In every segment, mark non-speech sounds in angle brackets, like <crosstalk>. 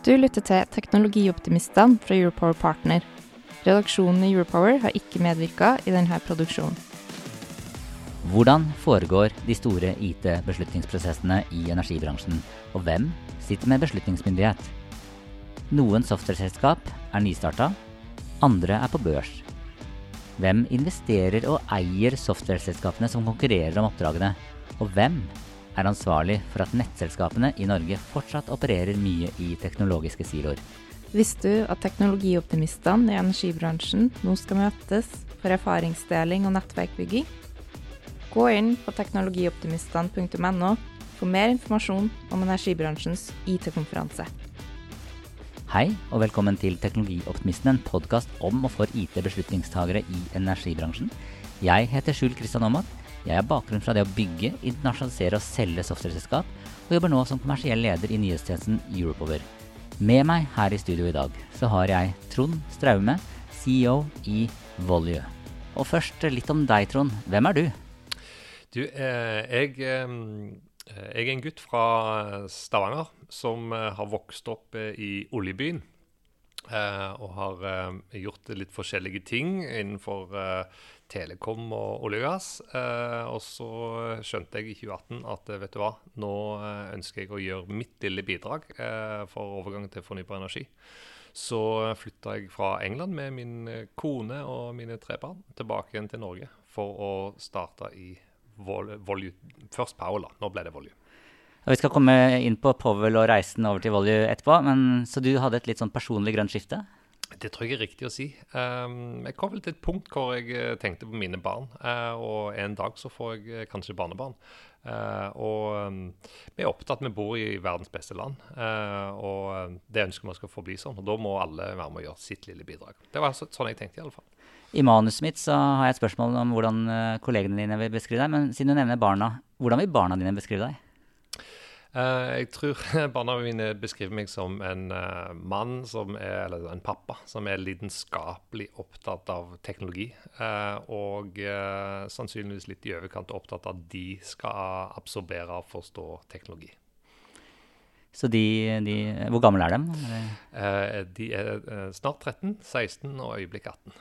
Du lytter til Teknologioptimistene fra Europower Partner. Redaksjonen i Europower har ikke medvirka i denne produksjonen. Hvordan foregår de store IT-beslutningsprosessene i energibransjen, og hvem sitter med beslutningsmyndighet? Noen softwareselskap er nystarta, andre er på børs. Hvem investerer og eier softwareselskapene som konkurrerer om oppdragene, og hvem er ansvarlig for at nettselskapene i Norge fortsatt opererer mye i teknologiske siloer. Visste du at teknologioptimistene i energibransjen nå skal møtes for erfaringsdeling og nettverkbygging? Gå inn på teknologioptimistene.no for mer informasjon om energibransjens IT-konferanse. Hei, og velkommen til Teknologioptimisten, en podkast om og for IT-beslutningstagere i energibransjen. Jeg heter Skjul Kristian Aamodt. Jeg har bakgrunn fra det å bygge, internasjonalisere og selge softwareselskap, og jobber nå som kommersiell leder i nyhetstjenesten Europover. Med meg her i studio i dag så har jeg Trond Straume, CEO i Volue. Og først litt om deg, Trond. Hvem er du? Du, eh, jeg, eh, jeg, er en gutt fra Stavanger som eh, har vokst opp eh, i oljebyen. Eh, og har eh, gjort litt forskjellige ting innenfor telekom og olje og gass. Eh, og så skjønte jeg i 2018 at vet du hva, nå eh, ønsker jeg å gjøre mitt lille bidrag eh, for overgang til fornybar energi. Så flytta jeg fra England med min kone og mine tre barn tilbake igjen til Norge for å starte i Volue. Først Paola. Nå ble det Volue. Og vi skal komme inn på Powell og reisen over til Volue etterpå. Men, så du hadde et litt sånn personlig grønt skifte? Det tror jeg er riktig å si. Um, jeg kom vel til et punkt hvor jeg eh, tenkte på mine barn. Uh, og en dag så får jeg eh, kanskje barnebarn. Uh, og um, vi er opptatt, vi bor i verdens beste land. Uh, og det ønsker vi skal forbli sånn. Og da må alle være med å gjøre sitt lille bidrag. Det var sånn jeg tenkte i alle fall. I manuset mitt så har jeg et spørsmål om hvordan kollegene dine vil beskrive deg. Men siden du nevner barna, hvordan vil barna dine beskrive deg? Uh, jeg tror <laughs> barna mine beskriver meg som en uh, mann som er, eller en pappa som er lidenskapelig opptatt av teknologi. Uh, og sannsynligvis litt i overkant opptatt av at de skal absorbere og forstå teknologi. Så de, de Hvor gamle er de? de er snart 13, 16 og øyeblikk 18.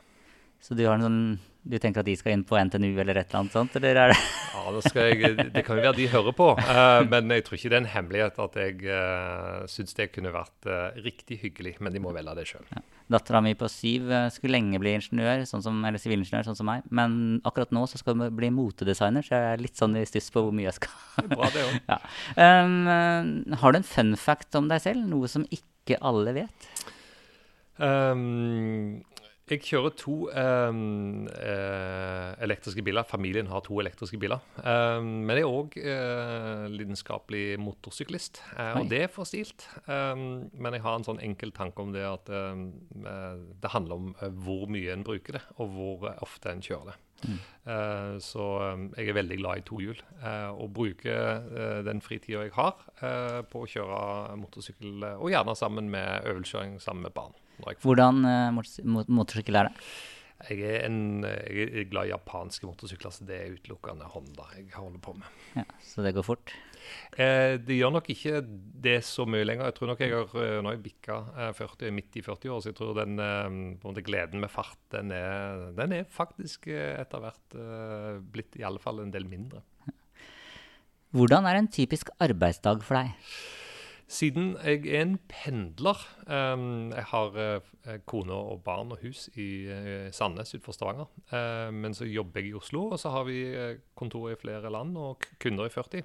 Så du sånn du tenker at de skal inn på NTNU eller et eller annet sånt? Eller er det ja, det, jeg, det kan jo være de hører på. Uh, men jeg tror ikke det er en hemmelighet at jeg uh, syns det kunne vært uh, riktig hyggelig. Men de må velge det sjøl. Ja. Dattera mi på syv skulle lenge bli ingeniør, sånn som, eller sivilingeniør, sånn som meg. Men akkurat nå så skal hun bli motedesigner, så jeg er litt sånn i stuss på hvor mye jeg skal. Det er Bra det også. <laughs> ja. um, har du en fun fact om deg selv? Noe som ikke alle vet? Um, jeg kjører to um, uh, elektriske biler. Familien har to elektriske biler. Um, men jeg er òg uh, lidenskapelig motorsyklist, uh, og det er for stilt. Um, men jeg har en sånn enkel tanke om det at det handler om hvor mye en bruker det, og hvor ofte en kjører det. Mm. så jeg er veldig glad i tohjul, og bruker den fritida jeg har på å kjøre motorsykkel, og gjerne sammen med øvelseskjøring sammen med barn. Hvordan uh, motorsykkel er det? Jeg er, en, jeg er, glad i japanske motorsykler, så det er utelukkende Honda jeg holder på med. Ja, Så det går fort? Eh, det gjør nok ikke det så mye lenger. Jeg tror nok jeg har eh, nå jeg bikka eh, 40, midt i 40 år, så jeg tror den måte, gleden med fart, den er, den er faktisk eh, etter hvert eh, blitt i alle fall en del mindre. Hvordan er en typisk arbeidsdag for deg? Siden jeg er en pendler um, Jeg har uh, kone og barn og hus i uh, Sandnes utenfor Stavanger. Uh, men så jobber jeg i Oslo, og så har vi kontor i flere land og kunder i 40.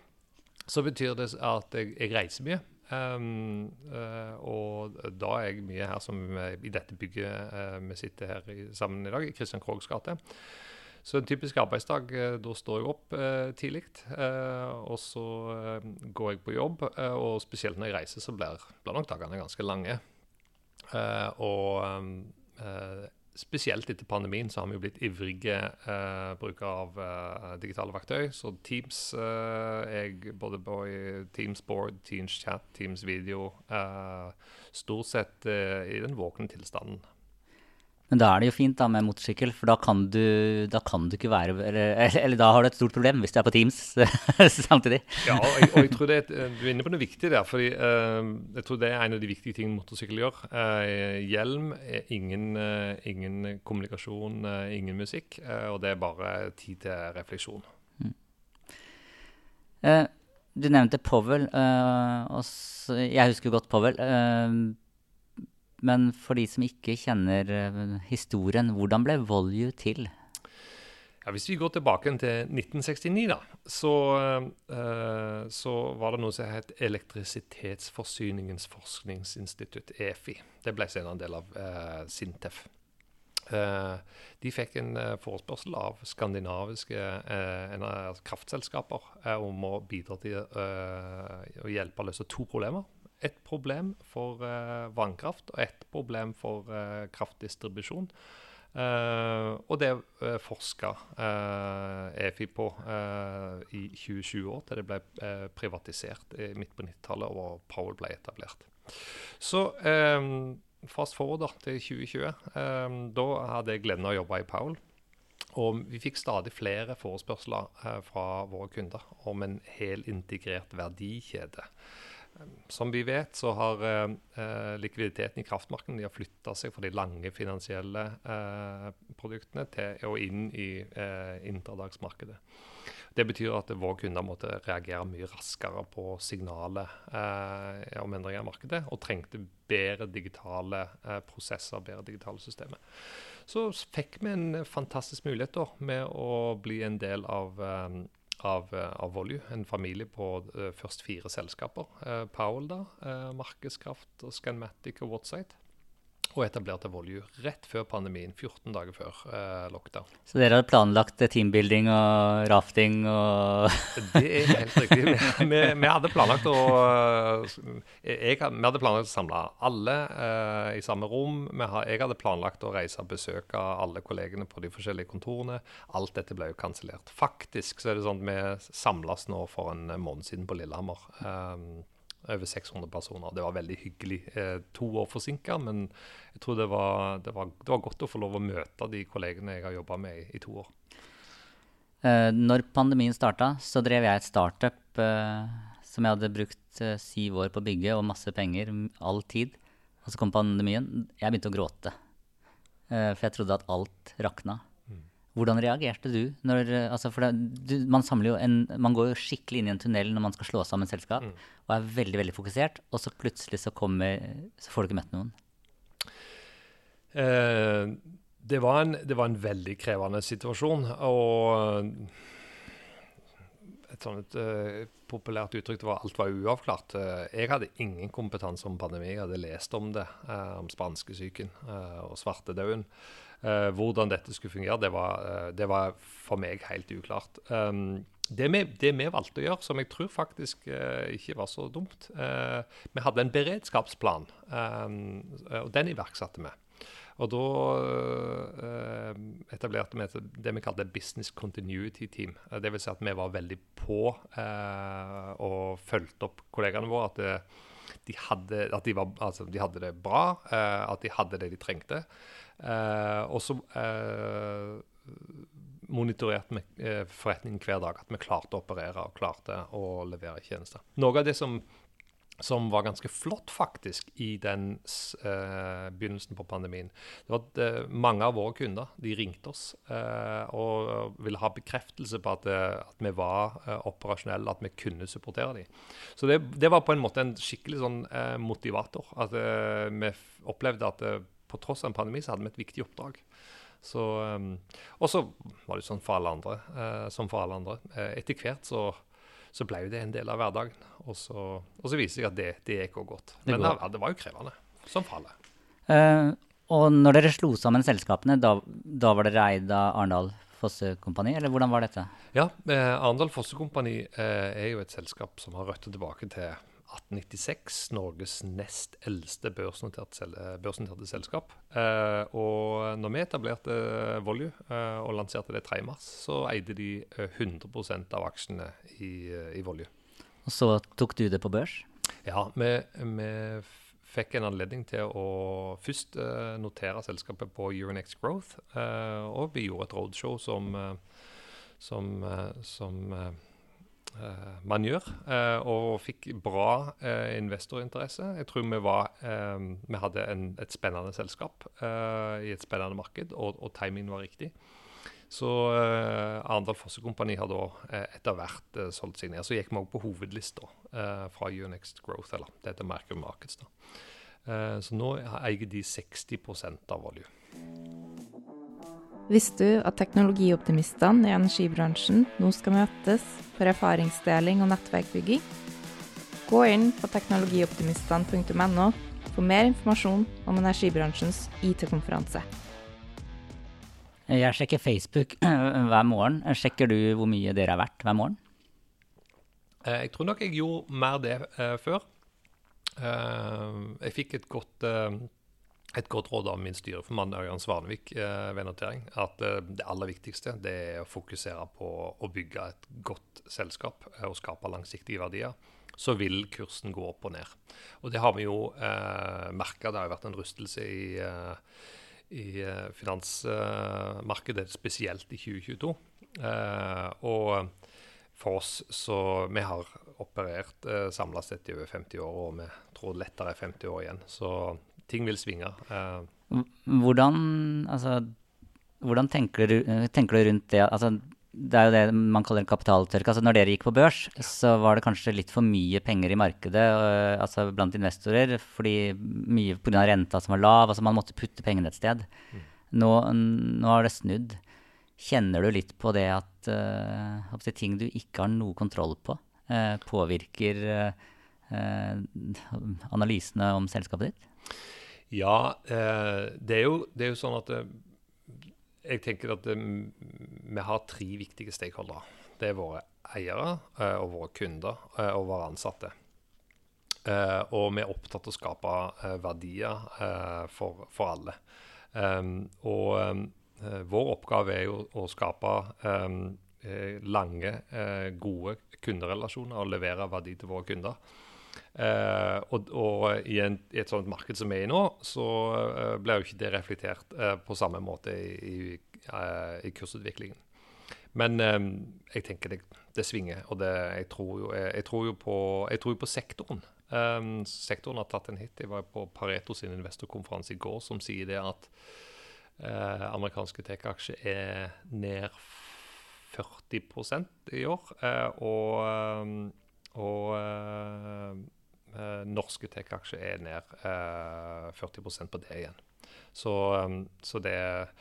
Så betyr det at jeg, jeg reiser mye. Um, og da er jeg mye her som i dette bygget vi sitter her i, sammen i dag, i Kristian Krogs gate. Så en typisk arbeidsdag, eh, da står jeg opp eh, tidlig. Eh, og så eh, går jeg på jobb, eh, og spesielt når jeg reiser, så blir, blir nok dagene ganske lange. Uh, og spesielt etter pandemien så har vi jo blitt ivrige eh, brukere av digitale verktøy. Så Teams jeg både på Teams Board, Teams Chat, Teams Video Stort sett i den våkne tilstanden. Men da er det jo fint da med motorsykkel, for da kan du, da kan du ikke være eller, eller, da har du et stort problem hvis du er på Teams <laughs> samtidig. ja, og jeg, og jeg, tror det er, du er inne på noe viktig der. fordi uh, Jeg tror det er en av de viktige tingene motorsykkel gjør. Uh, hjelm ingen, uh, ingen kommunikasjon, ingen musikk. og det er bare tid til refleksjon. Mm. du nevnte Powell. jeg husker godt Powell. Men for de som ikke kjenner uh, historien, hvordan ble Volue til? Ja, hvis vi går tilbake til 1969, da, så, uh, så var det noe som het Elektrisitetsforsyningens forskningsinstitutt, EFI. Det ble senere en del av uh, Sintef. de fikk en forespørsel av skandinaviske kraftselskaper om å bidra til å hjelpe å løse to problemer ett problem for uh, vannkraft og et problem for uh, kraftdistribusjon. Uh, og det uh, forska EFI på i 2020 år, til det ble privatisert midt på 90-tallet og Powell ble etablert. Så um, fast forward da, til 2020. Um, da hadde jeg gleden av å jobbe i Powell. Og vi fikk stadig flere forespørsler fra våre kunder om en helintegrert verdikjede. Som vi vet, så har eh, likviditeten i kraftmarkedet de har flytta seg fra de lange finansielle eh, produktene til og inn i eh, interdagsmarkedet. Det betyr at våre kunder måtte reagere mye raskere på signalet eh, om endringer i markedet, og trengte bedre digitale eh, prosesser, bedre digitale systemer. Så fikk vi en fantastisk mulighet da, med å bli en del av eh, av, eh, av Volue, en familie på uh, først fire selskaper. Uh, Powell, da, Markedskraft, Scanmatic og Whatsite og etablerte Volue rett før pandemien, 14 dager før eh, lockdown. Så dere hadde planlagt teambuilding og rafting og <laughs> Det er helt riktig. Vi, vi, vi hadde planlagt å jeg, Vi hadde planlagt å samle alle eh, i samme rom. Ha, jeg hadde planlagt å reise og besøke alle kollegene på de forskjellige kontorene. Alt dette ble jo kansellert. Faktisk så er det sånn at vi samles nå for en måned siden på Lillehammer. Um, over 600 personer. Det var veldig hyggelig. Eh, to år forsinka, men jeg tror det var, det, var, det var, godt å få lov å møte de kollegene jeg har jobba med i, i, to år. Eh, når pandemien starta, så drev jeg et startup eh, som jeg hadde brukt eh, syv år på å bygge, og masse penger, all tid. Og så kom pandemien. Jeg begynte å gråte. Eh, for jeg trodde at alt rakna. Hvordan reagerte du? Når, altså det, du man, en, man, går jo skikkelig inn i en tunnel når man skal slå sammen selskap, mm. og er veldig veldig fokusert, og så plutselig så, kommer, så får du ikke møtt noen. Eh, det, var en, det, var en, veldig krevende situasjon. Og et sånt uh, populært uttrykk var alt var uavklart. Uh, jeg hadde ingen kompetanse om pandemi. Jeg hadde lest om det, uh, om spanskesyken og svartedauden. Uh, hvordan dette skulle fungere, det var, uh, det var, for meg helt uklart. Um, det, vi, det, vi, valgte å gjøre, som jeg tror faktisk uh, ikke var så dumt Vi hadde en beredskapsplan, um, og den iverksatte vi. Og da etablerte vi det vi kalte Business Continuity Team. Det vil si at vi var veldig på og fulgte opp kollegaene våre. at de hadde, at de, var, altså, de hadde det bra, at de hadde det de trengte. Uh, og så uh, monitorerte vi uh, forretningen hver dag. At vi klarte å operere og klarte å levere tjenester. Noe av det som, som var ganske flott faktisk i den begynnelsen på pandemien, det var at mange av våre kunder de ringte oss og ville ha bekreftelse på at, at vi var operasjonelle, at vi kunne supportere dem. Så det, det, var på en måte en skikkelig sånn motivator. At vi opplevde at på tross av en pandemi så hadde vi et viktig oppdrag. Så, um, og så var det sånn for alle andre, uh, som for alle andre. Uh, etter hvert så, så ble det en del av hverdagen. Og så, og så viste det seg at det, det gikk òg godt. Men det, det, var jo krevende, som for alle. Uh, og når dere slo sammen selskapene, da, da var dere eid av Arendal Fosse Kompani, eller hvordan var dette? Ja, Arendal Fosse Kompani er jo et selskap som har røtter tilbake til 1896 Norges nest eldste børsnoterte, børsnoterte selskap. Eh, og når vi etablerte Volue eh, og lanserte det 3.3, så eide de 100 eh, av aksjene i, eh, i Volue. Og så tok du det på børs? Ja, vi, vi fikk en anledning til å først eh, notere selskapet på Euronext Growth. Og vi gjorde et roadshow som, som, som man gjør. og fikk bra investorinteresse. Jeg tror vi, var, vi hadde en, et spennende selskap i et spennende marked, og, og timingen var riktig. Så uh, Arendal Fossekompani har da etter hvert solgt seg ned. Så gikk vi òg på hovedlista fra Unext Growth, eller det heter Mercury Markets. da. så nå eier de 60% av olje. Visste du at teknologioptimistene i energibransjen nå skal møtes for erfaringsdeling og nettverkbygging? Gå inn på teknologioptimistene.no for mer informasjon om energibransjens IT-konferanse. Jeg sjekker Facebook <clears throat> hver morgen. Sjekker du hvor mye dere er verdt hver morgen? Eh, jeg tror nok jeg gjorde mer det uh, før. Uh, jeg fikk et godt, et godt, råd av min styreformann Ørjan Svanevik ved notering. At det aller viktigste det er å fokusere på å bygge et godt selskap og skape langsiktige verdier. Så vil kursen gå opp og ned. Og det har vi jo eh, merka. Det har jo vært en rustelse i i eh, finansmarkedet, spesielt i 2022. Eh, og for oss så Vi har operert eh, samla sett i over 50 år, og vi tror lettere er 50 år igjen. Så ting vil svinge. Hvordan, altså, hvordan tenker, du, tenker, du, rundt det? Altså, det er jo det man kaller en kapitaltørke. Altså, når dere gikk på børs, så var det kanskje litt for mye penger i markedet og, altså blant investorer, fordi mye pga. renta som var lav. altså Man måtte putte pengene et sted. Mm. Nå, nå, har det snudd. Kjenner du litt på det at uh, ting du ikke har noe kontroll på, uh, påvirker analysene om selskapet ditt? Ja, det er, jo, det, er jo, sånn at jeg tenker at um, vi har tre viktige stakeholdere. Det er våre eiere og våre kunder og våre ansatte. Og vi er opptatt av å skape verdier for, for, alle. Og vår oppgave er jo å skape lange, gode kunderelasjoner og levere verdi til våre kunder. Uh, og, og i, en, i, et sånt marked som vi er i nå, så uh, blir jo ikke det reflektert uh, på samme måte i, i, i kursutviklingen. Men jeg tenker det, det svinger, og det, jeg, tror jo, jeg, jeg, tror jo på, jeg, tror på, sektoren. Um, sektoren har tatt en hit. Jeg var på Pareto sin investorkonferanse i går som sier det at amerikanske tech-aksjer er ned 40% i år. og og norske tech-aksjer er ned øh, 40% på det igjen. Så, um, så, det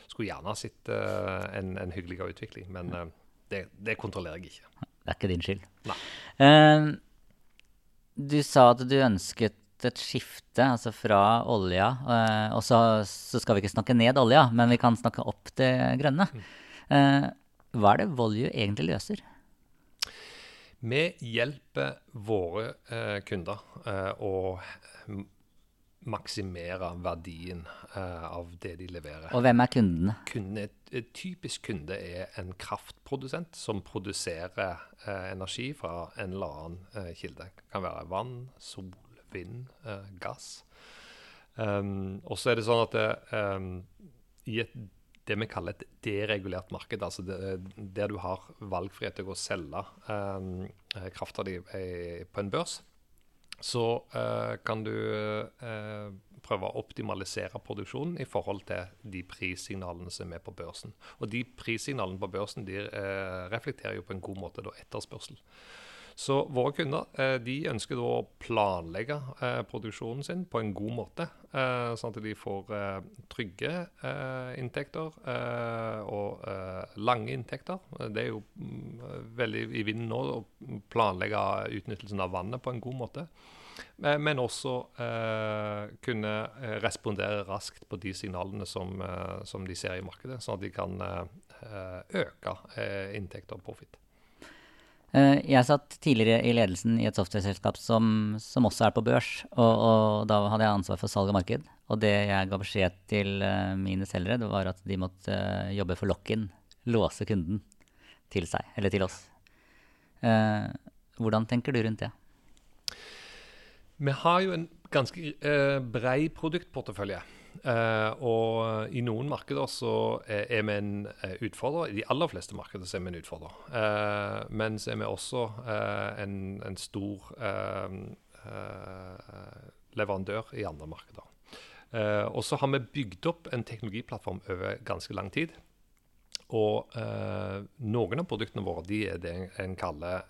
skulle gjerne ha sett uh, en, en hyggeligere utvikling, men uh, det, det, kontrollerer jeg ikke. Det er ikke din skyld. Uh, du sa at du ønsket et skifte, altså fra olja. og så, så, skal vi ikke snakke ned olja, men vi kan snakke opp det grønne. Uh, hva er det Volue egentlig løser? Vi hjelper våre eh, kunder eh, å maksimere verdien eh, av det de leverer. Og hvem er kundene? Kundene, et typisk kunde er en kraftprodusent som produserer eh, energi fra en eller annen eh, kilde. Det kan være vann, sol, vind, eh, gass. Um, og så er det sånn at det, um, i et det vi kaller et deregulert marked, altså det, der du har valgfrihet til å selge eh, krafta di på en børs, så eh, kan du eh, prøve å optimalisere produksjonen i forhold til de prissignalene som er på børsen. Og de prissignalene på børsen de uh, reflekterer jo på en god måte da etterspørsel. Så våre kunder eh, de ønsker da å planlegge eh, produksjonen sin på en god måte. Eh, sånn at de får trygge inntekter og lange inntekter. Det er jo mm, veldig i vinden nå å planlegge utnyttelsen av vannet på en god måte. Men også kunne respondere raskt på de signalene som, som, de ser i markedet, sånn at de kan øke inntekter og profitt. Eh, jeg satt tidligere i ledelsen i et software-selskap som, som, også er på børs. Og, og, da hadde jeg ansvar for salg og marked. Og det jeg ga beskjed til uh, mine selgere, det var at de måtte uh, jobbe for lock-in. Låse kunden til seg, eller til oss. Hvordan tenker du rundt det? Vi har jo en ganske brei produktportefølje. Uh, og i noen markeder så er, vi en uh, utfordrer. I de aller fleste markeder så er vi en utfordrer. Uh, men så er vi også en, en, stor leverandør i andre markeder. og så har vi bygd opp en teknologiplattform over ganske lang tid. Og noen av produktene våre de er det en kaller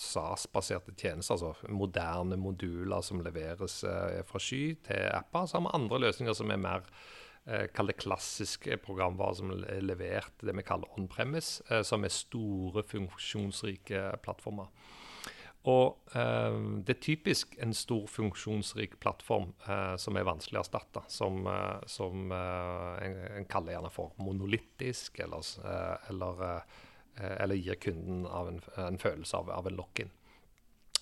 SAS-baserte tjenester, altså moderne moduler som leveres eh, fra sky til apper. Så har vi andre løsninger som er mer eh, kall det klassiske programvarer som er levert det vi kaller on-premise, eh, som er store, funksjonsrike plattformer. Og eh, Det er typisk en stor, funksjonsrik plattform eh, som er vanskelig å erstatte. Som, eh, som en, en, kaller gjerne for monolittisk, eller, eller Eh, eller gir kunden en, en, følelse av, av en lock-in.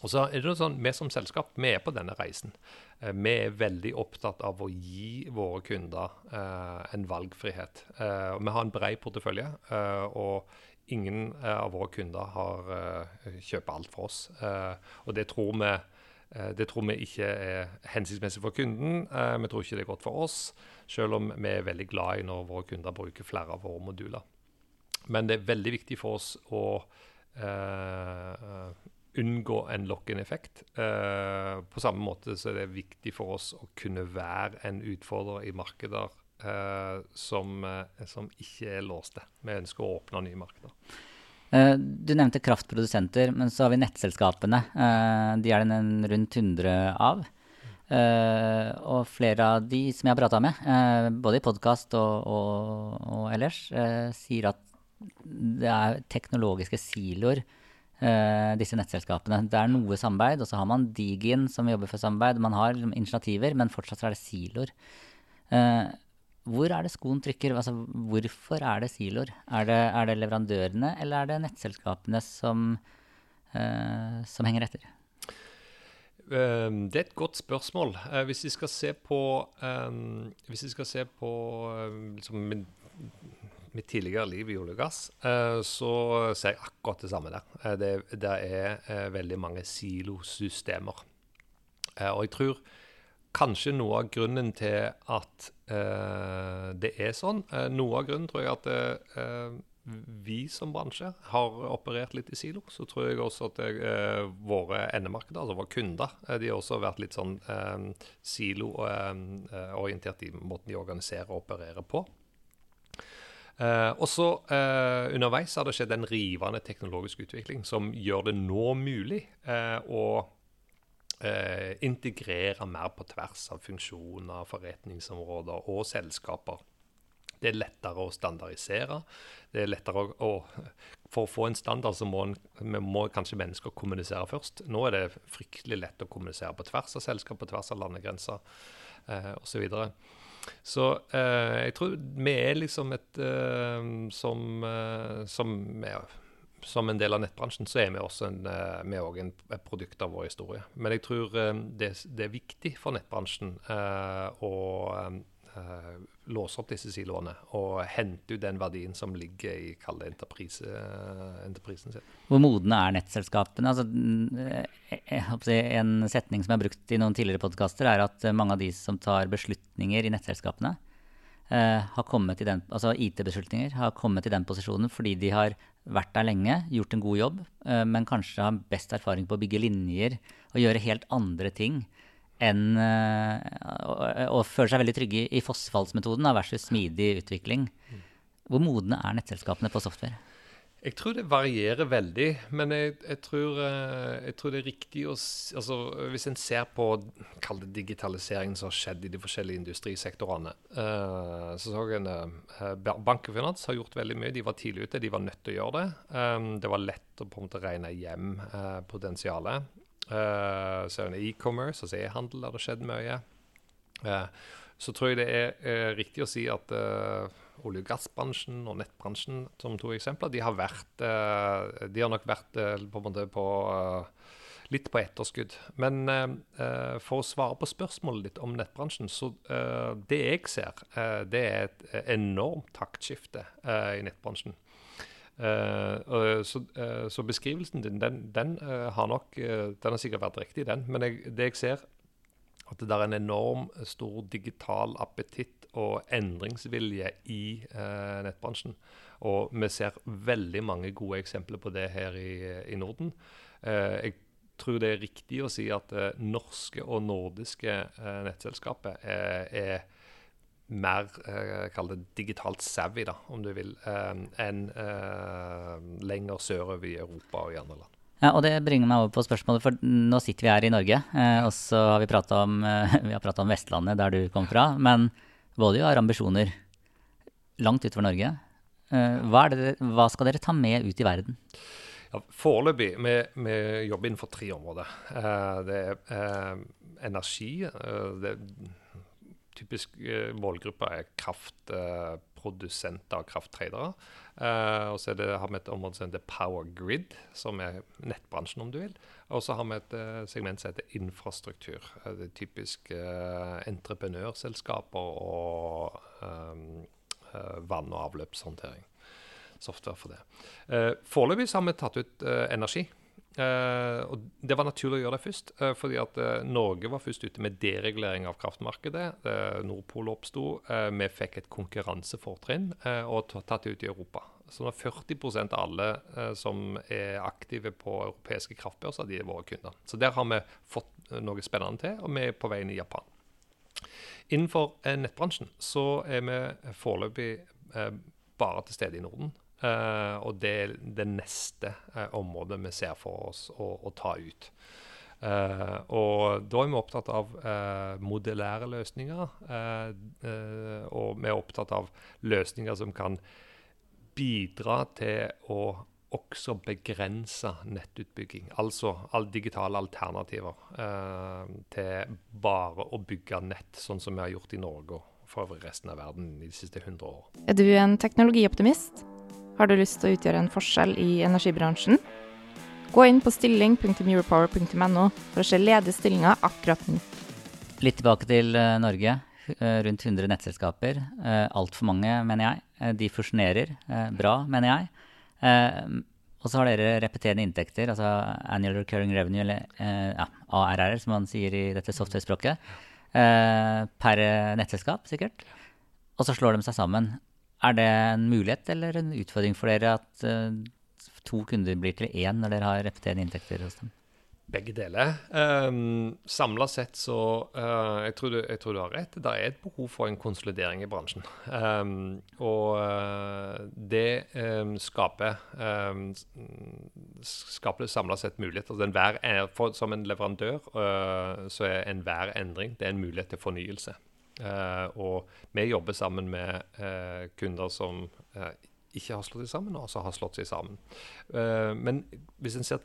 Og så er det noe sånn, Vi som selskap vi er på denne reisen. Eh, vi er veldig opptatt av å gi våre kunder eh, en valgfrihet. Eh, vi har en bred portefølje, eh, og ingen eh, av våre kunder har, kjøper alt for oss. og det tror, vi, det tror vi ikke er hensiktsmessig for kunden. vi tror ikke det er godt for oss, selv om vi er veldig glad i når våre kunder bruker flere av våre moduler. Men det er veldig viktig for oss å uh, unngå en lock-in-effekt. Uh, på samme måte så er det viktig for oss å kunne være en utfordrer i markeder uh, som, som, ikke er låste. Vi ønsker å åpne nye markeder. Du nevnte kraftprodusenter, men så har vi nettselskapene. De er det rundt 100 av. Og flere av de som jeg har prata med, både i podkast og, og, og, ellers, sier at det er teknologiske siloer, eh, disse nettselskapene. Det er noe samarbeid, og så har man Digin som jobber for samarbeid. Man har liksom, initiativer, men fortsatt er det siloer. Eh, hvor er det skoen trykker? Altså, hvorfor er det siloer? Er er det leverandørene, eller er det nettselskapene som, eh, som henger etter? Um, det er et godt spørsmål. Uh, hvis vi skal se på, um, hvis vi skal se på um, liksom, mitt tidligere liv i olje og gass, eh, så ser jeg akkurat det samme der. Eh, det, det er eh, veldig mange silosystemer. Og jeg tror kanskje noe av grunnen til at det er sånn Noe av grunnen tror jeg at vi som bransje har operert litt i silo. Så tror jeg også at våre endemarkeder, altså våre kunder, de har også vært litt sånn siloorientert i måten de organiserer og opererer på. Uh, og så uh, Underveis har det skjedd en rivende teknologisk utvikling som gjør det nå mulig uh, å integrere mer på tvers av funksjoner, forretningsområder og selskaper. Det er lettere å standardisere. Det er lettere å, å For å få en standard så må, en, må kanskje mennesker kommunisere først. Nå er det fryktelig lett å kommunisere på tvers av selskap, på tvers av landegrenser eh, osv. Så eh, jeg tror vi er liksom et eh, som, eh, som, som, en del av nettbransjen, så er vi også en, eh, vi også en, et produkt av vår historie. Men jeg tror eh, det, det, er viktig for nettbransjen å uh, låse opp disse siloene og hente ut den verdien som ligger i kalde enterprise, uh, enterprisen sin. Hvor modne er nettselskapene? Altså, eh, en setning som er brukt i noen tidligere podkaster, er at mange av de som tar beslutninger i nettselskapene, uh, har kommet i den, altså IT-beslutninger har kommet i den posisjonen fordi de har vært der lenge, gjort en god jobb, men kanskje har best erfaring på å bygge linjer og gjøre helt andre ting enn å Og føler seg veldig trygge i fossefallsmetoden versus smidig utvikling. Hvor modne er nettselskapene på software? Jeg tror det varierer veldig, men jeg, jeg, tror, eh, jeg tror, det er riktig å altså, Hvis en ser på kall det digitaliseringen som har skjedd i de forskjellige industrisektorene uh, så så en uh, Bank og finans har gjort veldig mye. De var tidlig ute, de var nødt til å gjøre det. Det var lett å på en måte regne hjem potensialet. Uh, så er det e-commerce, altså e-handel, der det skjedd mye. Uh, så tror jeg det er uh, riktig å si at olje- og gassbransjen og nettbransjen som to eksempler, de har, vært, de har nok vært på, på litt på etterskudd. Men for å svare på spørsmålet ditt om nettbransjen, så det jeg ser, det er et enormt taktskifte i nettbransjen. Uh, så, uh, så, beskrivelsen din, den, den uh, har nok Den har sikkert vært riktig, den. Men jeg, det jeg ser, at det er en enorm stor digital appetitt og endringsvilje i nettbransjen. Og vi ser veldig mange gode eksempler på det her i, i Norden. jeg tror det er riktig å si at norske og nordiske nettselskaper er, er mer eh, kall det digitalt savvy, da, om du vil, eh, enn eh, lenger sørover i Europa og i andre land. Ja, og Det bringer meg over på spørsmålet, for nå sitter vi her i Norge. Eh, og så har vi prata om, eh, <laughs> om, Vestlandet, der du kom fra. Men Volio har ambisjoner langt utover Norge. Eh, hva, det, hva, skal dere ta med ut i verden? Ja, Foreløpig vi, vi jobber innenfor tre områder. det er energi. det er typisk uh, målgruppe er kraftprodusenter og krafttradere. Uh, og så har vi et område som heter Power Grid, som er nettbransjen, om du vil. Og så har vi et uh, segment som heter infrastruktur. det er typisk entreprenørselskaper og um, vann- og avløpshåndtering. Software for det. Foreløpig har vi tatt ut energi. Uh, og Det var naturlig å gjøre det først, uh, fordi at uh, Norge var først ute med deregulering av kraftmarkedet. Nordpol oppsto. vi fikk et konkurransefortrinn og tatt det ut i Europa. Så nå 40% av alle som er aktive på europeiske kraftbørser, de er våre kunder. Så der har vi fått noe spennende til, og vi er på vei inn i Japan. Innenfor nettbransjen så er vi foreløpig bare til stede i Norden. Uh, og det er det neste uh, området vi ser for oss å, å ta ut. Uh, og da er vi opptatt av modellære løsninger. og vi er opptatt av løsninger som kan bidra til å også begrense nettutbygging. Altså alle digitale alternativer til bare å bygge nett, sånn som vi har gjort i Norge og for resten av verden de siste 100 år. Er du en teknologioptimist? Har du lyst til å utgjøre en forskjell i energibransjen? Gå inn på stilling.europower.no for å se ledige stillinger akkurat nå. Litt tilbake til uh, Norge. Uh, rundt 100 nettselskaper. Uh, Altfor mange, mener jeg. De fusjonerer. bra, mener jeg. og så har dere repeterende inntekter, altså annual recurring revenue, eller ja, ARR, som man sier i dette software-språket, per nettselskap, sikkert. Og så slår de seg sammen. Er det en mulighet eller en utfordring for dere at uh, to kunder blir til én når dere har repeterende inntekter hos dem? Begge deler. Um, Samla sett så uh, jeg, tror du, jeg, tror du, har rett. Det er et behov for en konsolidering i bransjen. Um, og uh, det um, skaper, skaper samla sett muligheter. Altså, for, som en leverandør uh, så er enhver endring det er en mulighet til fornyelse. Uh, og vi jobber sammen med uh, kunder som uh, ikke har slått seg sammen, og som har slått seg sammen. men hvis en ser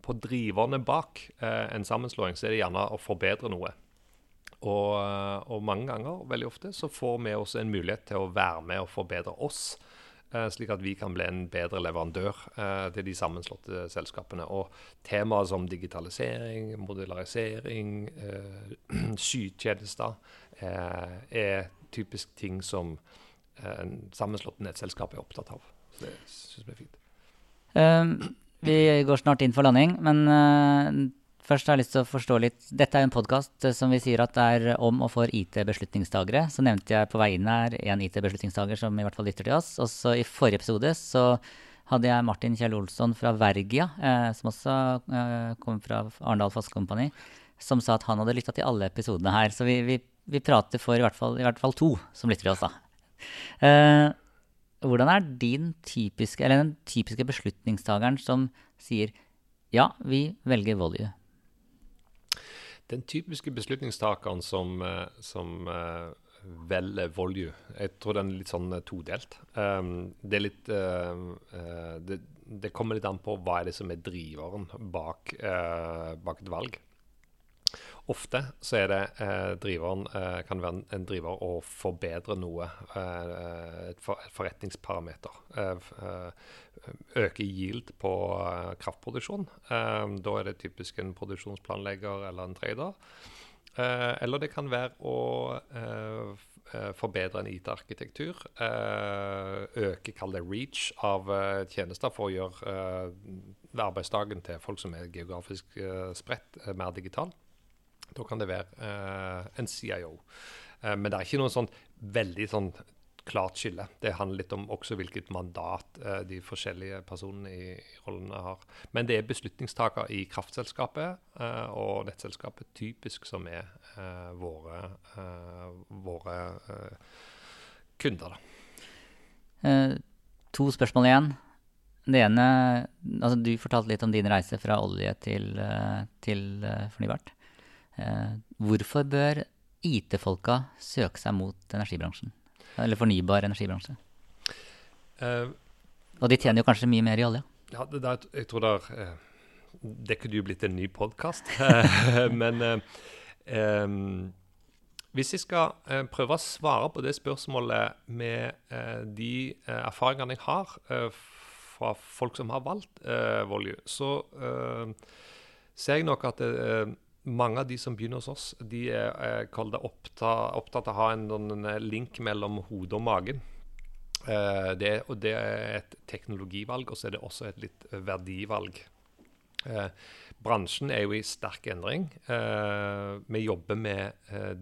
på driverne bak en sammenslåing, så er det gjerne å forbedre noe. Og, og, mange ganger, veldig ofte, så får vi også en mulighet til å være med og forbedre oss. Slik at vi kan bli en bedre leverandør til de sammenslåtte selskapene. Og temaer som digitalisering, modularisering, <clears throat> skytjenester Eh, er typisk ting som eh, en sammenslått nettselskap er opptatt av. Så det syns vi er fint. Um, vi går snart inn for landing, men uh, først har jeg lyst til å forstå litt Dette er en podkast som vi sier at det er om og for IT-beslutningstagere. Så nevnte jeg på vei her en IT-beslutningstager som i hvert fall lytter til oss. Også i forrige episode så hadde jeg Martin Kjell Olsson fra Vergia, eh, som også eh, kom fra Arendal Fossekompani, som sa at han hadde lytta til alle episodene her. Så vi, vi vi prater for i hvert fall, i hvert fall to som lytter til oss, da. Eh, hvordan er din typiske, eller den typiske beslutningstakeren som sier ja, vi velger Volue? Den typiske beslutningstakeren som, eh, som uh, velger Volue, jeg tror den er litt sånn todelt. Um, det er litt det, det, kommer litt an på hva er det som er driveren bak, bak et valg. Ofte så er det eh, driveren eh, kan være en, driver å forbedre noe. Eh, et, for, et, forretningsparameter. Eh, eh, øke yield på eh, kraftproduksjon. da er det typisk en produksjonsplanlegger eller en trader. eller det kan være å forbedre en IT-arkitektur. øke, kall det reach, av tjenester for å gjøre arbeidsdagen til folk som er geografisk spredt, mer digital. Da kan det være eh, en CIO. Eh, men det er ikke noe sånn veldig sånn klart skille. Det handler litt om også hvilket mandat eh, de forskjellige personene i, rollene har. Men det er beslutningstaker i kraftselskapet eh, og nettselskapet typisk som er eh, våre, eh, våre kunder. to spørsmål igjen. Det ene altså Du fortalte litt om din reise fra olje til, til fornybart. Eh, hvorfor bør IT-folka søke seg mot energibransjen? Eller fornybar energibransje? Uh, og de tjener jo kanskje mye mer i olje? Ja, det der, jeg tror der, uh, Det kunne jo blitt en ny podkast. <laughs> Men um, hvis jeg skal prøve å svare på det spørsmålet med de erfaringene jeg har fra folk som har valgt Volue, så ser jeg nok at mange av de som begynner hos oss, de er, er opptatt, opptatt, av å ha en, en link mellom hodet og magen. Eh, det, og det er et teknologivalg, og så er det også et litt verdivalg. Eh, bransjen er jo i sterk endring. Eh, vi jobber med eh,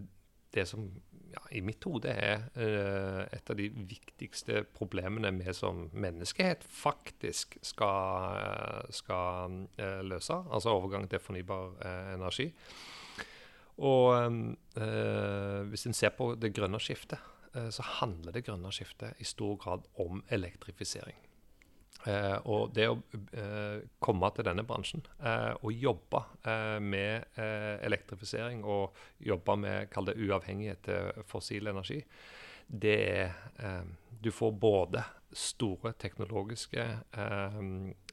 det som ja, i mitt hode er uh, et av de viktigste problemene vi som menneskehet faktisk skal, uh, skal uh, løse. Altså overgang til fornybar energi. Og hvis en ser på det grønne skiftet, så handler det grønne skiftet i stor grad om elektrifisering. Eh, og det å eh, komme til denne bransjen eh, og jobbe eh, med eh, elektrifisering og jobbe med kall det uavhengighet til fossil energi, det er eh, Du får både store teknologiske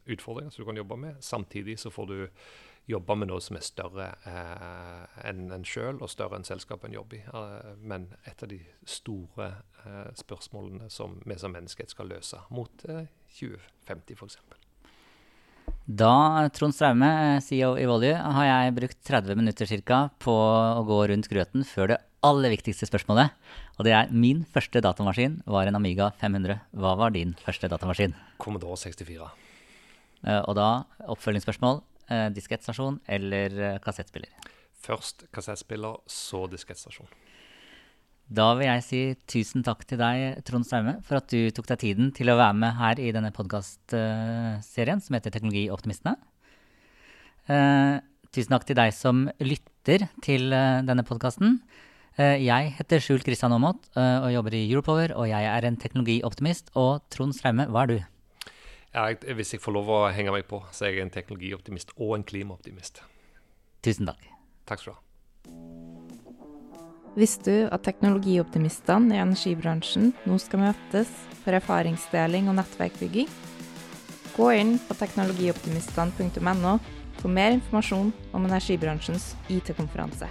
utfordringer som du kan jobbe med, samtidig så får du jobbe med noe som er større eh, enn en sjøl, og større enn selskapet en jobber i. Eh, men et av de store eh, spørsmålene som vi som menneskehet skal løse mot 2050 f.eks. Da, Trond Straume, CEO i Volue, har jeg brukt 30 minutter cirka på å gå rundt grøten før det aller viktigste spørsmålet. Og det er min første datamaskin var en Amiga 500. Hva var din første datamaskin? Commodore 64. Og da oppfølgingsspørsmål eh, diskettstasjon eller eh, kassettspiller? Først kassettspiller, så diskettstasjon. Da vil jeg si tusen takk til deg, Trond Straume, for at du tok deg tiden til å være med her i denne podkastserien som heter Teknologioptimistene. Eh, tusen takk til deg som lytter til uh, denne podkasten. Jeg heter Skjult Kristian Aamodt og jobber i Europower, og jeg er en teknologioptimist. Og Trond Straume, hva er du? Ja, hvis jeg får lov å henge meg på, så er jeg en teknologioptimist og en klimaoptimist. Tusen takk. Takk skal du ha. Visste du at teknologioptimistene i energibransjen nå skal møtes for erfaringsdeling og nettverkbygging? Gå inn på teknologioptimistene.no for mer informasjon om energibransjens IT-konferanse.